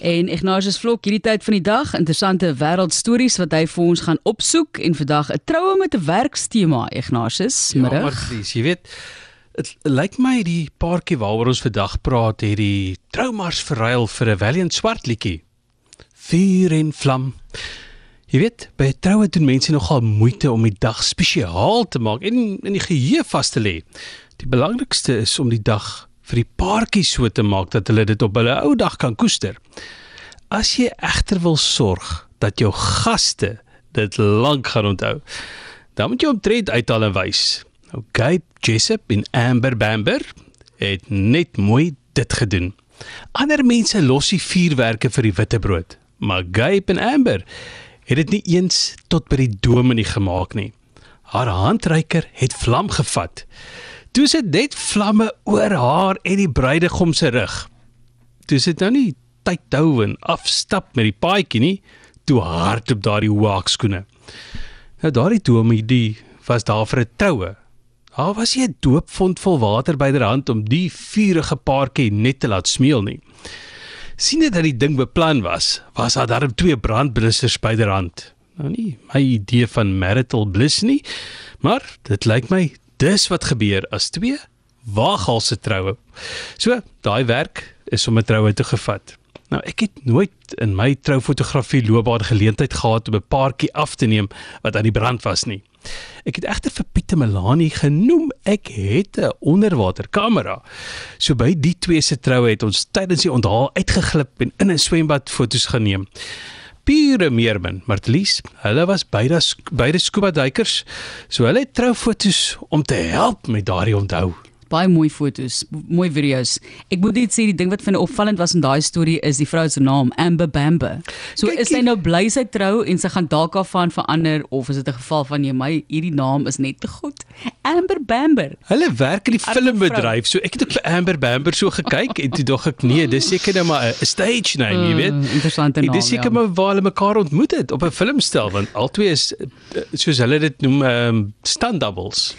En Ignatius Vlok hierdie tyd van die dag, interessante wêreldstories wat hy vir ons gaan opsoek en vandag 'n troue met 'n werkstema Ignatius, Ja, middag. maar dis, jy weet, dit lyk my die paartjie waaroor ons vandag praat, het die troumars verruil vir 'n Valiant swart liedjie. Vuur en vlam. Jy weet, by 'n troue doen mense nogal moeite om die dag spesiaal te maak en in die geheue vas te lê. Die belangrikste is om die dag vir die paartjie so te maak dat hulle dit op hulle ou dag kan koester. As jy egter wil sorg dat jou gaste dit lank gaan onthou, dan moet jy omtrent uithaal en wys. Nou Gabe Jessup en Amber Bamber het net mooi dit gedoen. Ander mense los die vuurwerke vir die witbrood, maar Gabe en Amber het dit nie eens tot by die dominee gemaak nie. Haar handreiker het vlam gevat. Toe sit net vlamme oor haar en die bruidegom se rug. Toe sit nou nie tyd hou en afstap met die paadjie nie, toe hardop daardie waakskoene. Nou daardie dominee was daar vir 'n troue. Daar was nie 'n doopvond vol water byderhand om die vurige paartjie net te laat smeel nie. sien dit dat die ding beplan was, was daar darm twee brandblussers byderhand. Nou nie my idee van marital bliss nie, maar dit lyk my dis wat gebeur as twee waaghalse troue. So, daai werk is om 'n troue te gevat. Nou ek het nooit in my troufotografie loopbaan geleentheid gehad om 'n paartjie af te neem wat aan die brand was nie. Ek het egter vir Pieter Melanie genoem ek het 'n onderwaterkamera. So by die twee se troue het ons tydens die onthaal uitgeglip en in 'n swembad foto's geneem. Pure meermin, Martelies, hulle was beide beide scuba duikers, so hulle het troufoto's om te help met daardie onthou. Baie mooi foto's, mooi video's. Ek moet net sê die ding wat vir my opvallend was in daai storie is die vrou se naam, Amber Bamber. So Kyk, is sy nou bly sy trou en sy gaan dalk af van verander of is dit 'n geval van jy my hierdie naam is net te goed. Amber Bamber. Hulle werk in die filmbedryf, so ek het ook vir Amber Bamber so gekyk en toe dog ek nee, dis seker nou maar 'n stage name, jy weet. Mm, interessante naam. Dit is seker ja. maar waar hulle mekaar ontmoet het op 'n filmstel want albei is eh, soos hulle dit noem ehm um, stunt doubles.